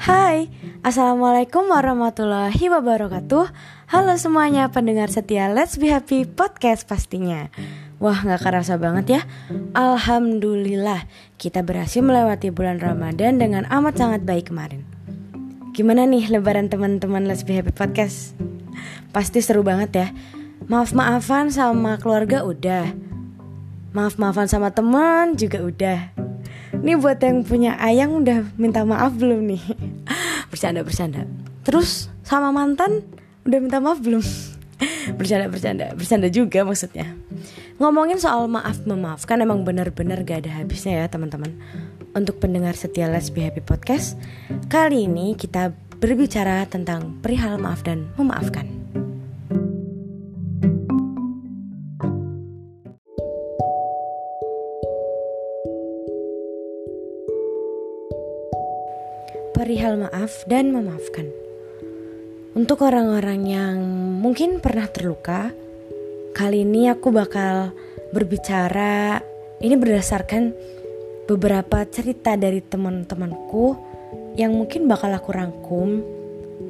Hai, Assalamualaikum warahmatullahi wabarakatuh. Halo semuanya pendengar setia Let's Be Happy Podcast pastinya. Wah gak kerasa banget ya. Alhamdulillah kita berhasil melewati bulan Ramadan dengan amat sangat baik kemarin. Gimana nih lebaran teman-teman Let's Be Happy Podcast? Pasti seru banget ya. Maaf-maafan sama keluarga udah. Maaf-maafan sama teman juga udah ini buat yang punya ayang udah minta maaf belum nih? bercanda bercanda. Terus sama mantan udah minta maaf belum? bercanda bercanda bercanda juga maksudnya. Ngomongin soal maaf memaafkan emang benar-benar gak ada habisnya ya teman-teman. Untuk pendengar setia Let's Be Happy Podcast, kali ini kita berbicara tentang perihal maaf dan memaafkan. Perihal maaf dan memaafkan. Untuk orang-orang yang mungkin pernah terluka, kali ini aku bakal berbicara ini berdasarkan beberapa cerita dari teman-temanku yang mungkin bakal aku rangkum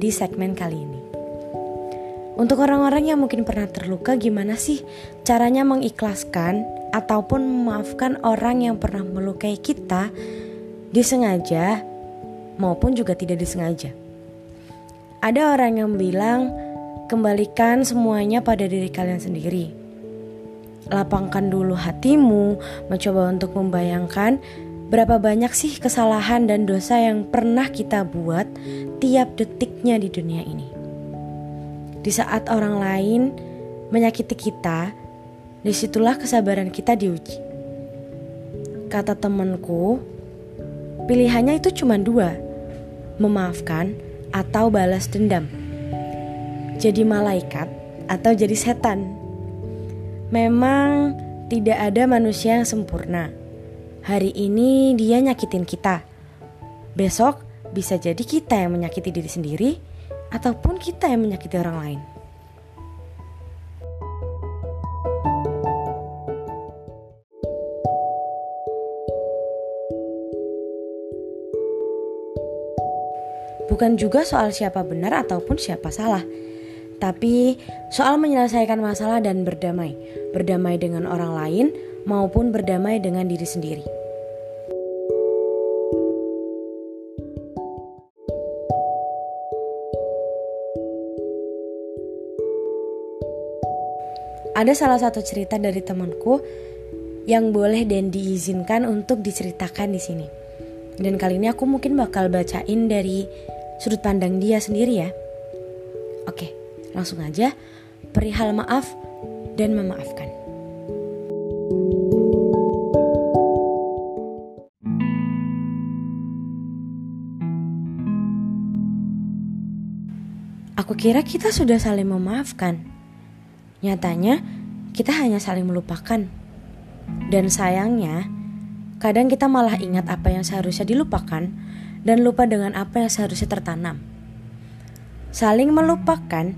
di segmen kali ini. Untuk orang-orang yang mungkin pernah terluka, gimana sih caranya mengikhlaskan ataupun memaafkan orang yang pernah melukai kita disengaja maupun juga tidak disengaja. Ada orang yang bilang, kembalikan semuanya pada diri kalian sendiri. Lapangkan dulu hatimu, mencoba untuk membayangkan berapa banyak sih kesalahan dan dosa yang pernah kita buat tiap detiknya di dunia ini. Di saat orang lain menyakiti kita, di situlah kesabaran kita diuji. Kata temanku, pilihannya itu cuma dua, memaafkan, atau balas dendam. Jadi malaikat atau jadi setan. Memang tidak ada manusia yang sempurna. Hari ini dia nyakitin kita. Besok bisa jadi kita yang menyakiti diri sendiri ataupun kita yang menyakiti orang lain. Bukan juga soal siapa benar ataupun siapa salah, tapi soal menyelesaikan masalah dan berdamai, berdamai dengan orang lain maupun berdamai dengan diri sendiri. Ada salah satu cerita dari temanku yang boleh dan diizinkan untuk diceritakan di sini. Dan kali ini aku mungkin bakal bacain dari sudut pandang dia sendiri ya. Oke, langsung aja perihal maaf dan memaafkan. Aku kira kita sudah saling memaafkan. Nyatanya, kita hanya saling melupakan. Dan sayangnya, kadang kita malah ingat apa yang seharusnya dilupakan dan lupa dengan apa yang seharusnya tertanam. Saling melupakan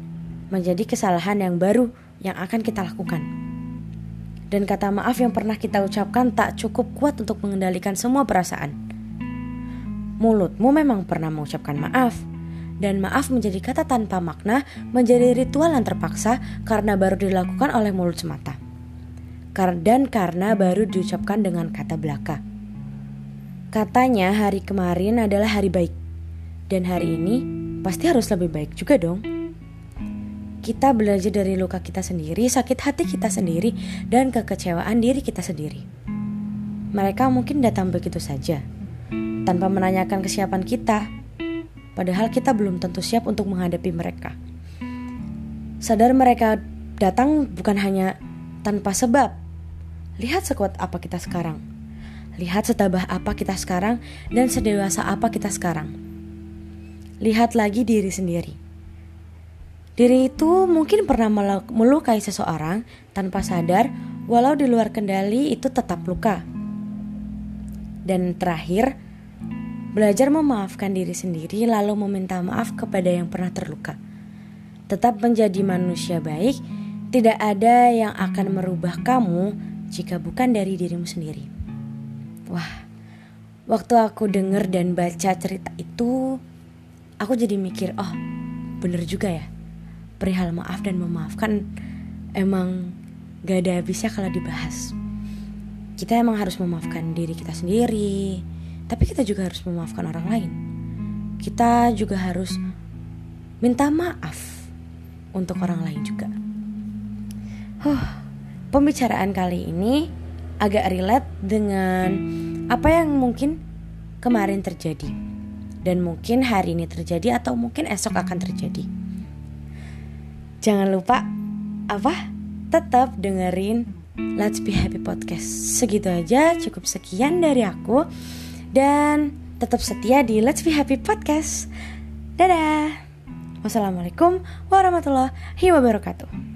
menjadi kesalahan yang baru yang akan kita lakukan. Dan kata maaf yang pernah kita ucapkan tak cukup kuat untuk mengendalikan semua perasaan. Mulutmu memang pernah mengucapkan maaf, dan maaf menjadi kata tanpa makna, menjadi ritual yang terpaksa karena baru dilakukan oleh mulut semata. Dan karena baru diucapkan dengan kata belaka. Katanya hari kemarin adalah hari baik. Dan hari ini pasti harus lebih baik juga dong. Kita belajar dari luka kita sendiri, sakit hati kita sendiri, dan kekecewaan diri kita sendiri. Mereka mungkin datang begitu saja, tanpa menanyakan kesiapan kita, padahal kita belum tentu siap untuk menghadapi mereka. Sadar mereka datang bukan hanya tanpa sebab. Lihat sekuat apa kita sekarang Lihat setabah apa kita sekarang dan sedewasa apa kita sekarang. Lihat lagi diri sendiri. Diri itu mungkin pernah melukai seseorang tanpa sadar, walau di luar kendali itu tetap luka. Dan terakhir, belajar memaafkan diri sendiri lalu meminta maaf kepada yang pernah terluka. Tetap menjadi manusia baik, tidak ada yang akan merubah kamu jika bukan dari dirimu sendiri. Wah, waktu aku denger dan baca cerita itu, aku jadi mikir oh bener juga ya. Perihal maaf dan memaafkan emang gak ada habisnya kalau dibahas. Kita emang harus memaafkan diri kita sendiri tapi kita juga harus memaafkan orang lain. Kita juga harus minta maaf untuk orang lain juga. Huh, pembicaraan kali ini agak relate dengan apa yang mungkin kemarin terjadi dan mungkin hari ini terjadi atau mungkin esok akan terjadi. Jangan lupa apa? Tetap dengerin Let's Be Happy Podcast. Segitu aja, cukup sekian dari aku dan tetap setia di Let's Be Happy Podcast. Dadah. Wassalamualaikum warahmatullahi wabarakatuh.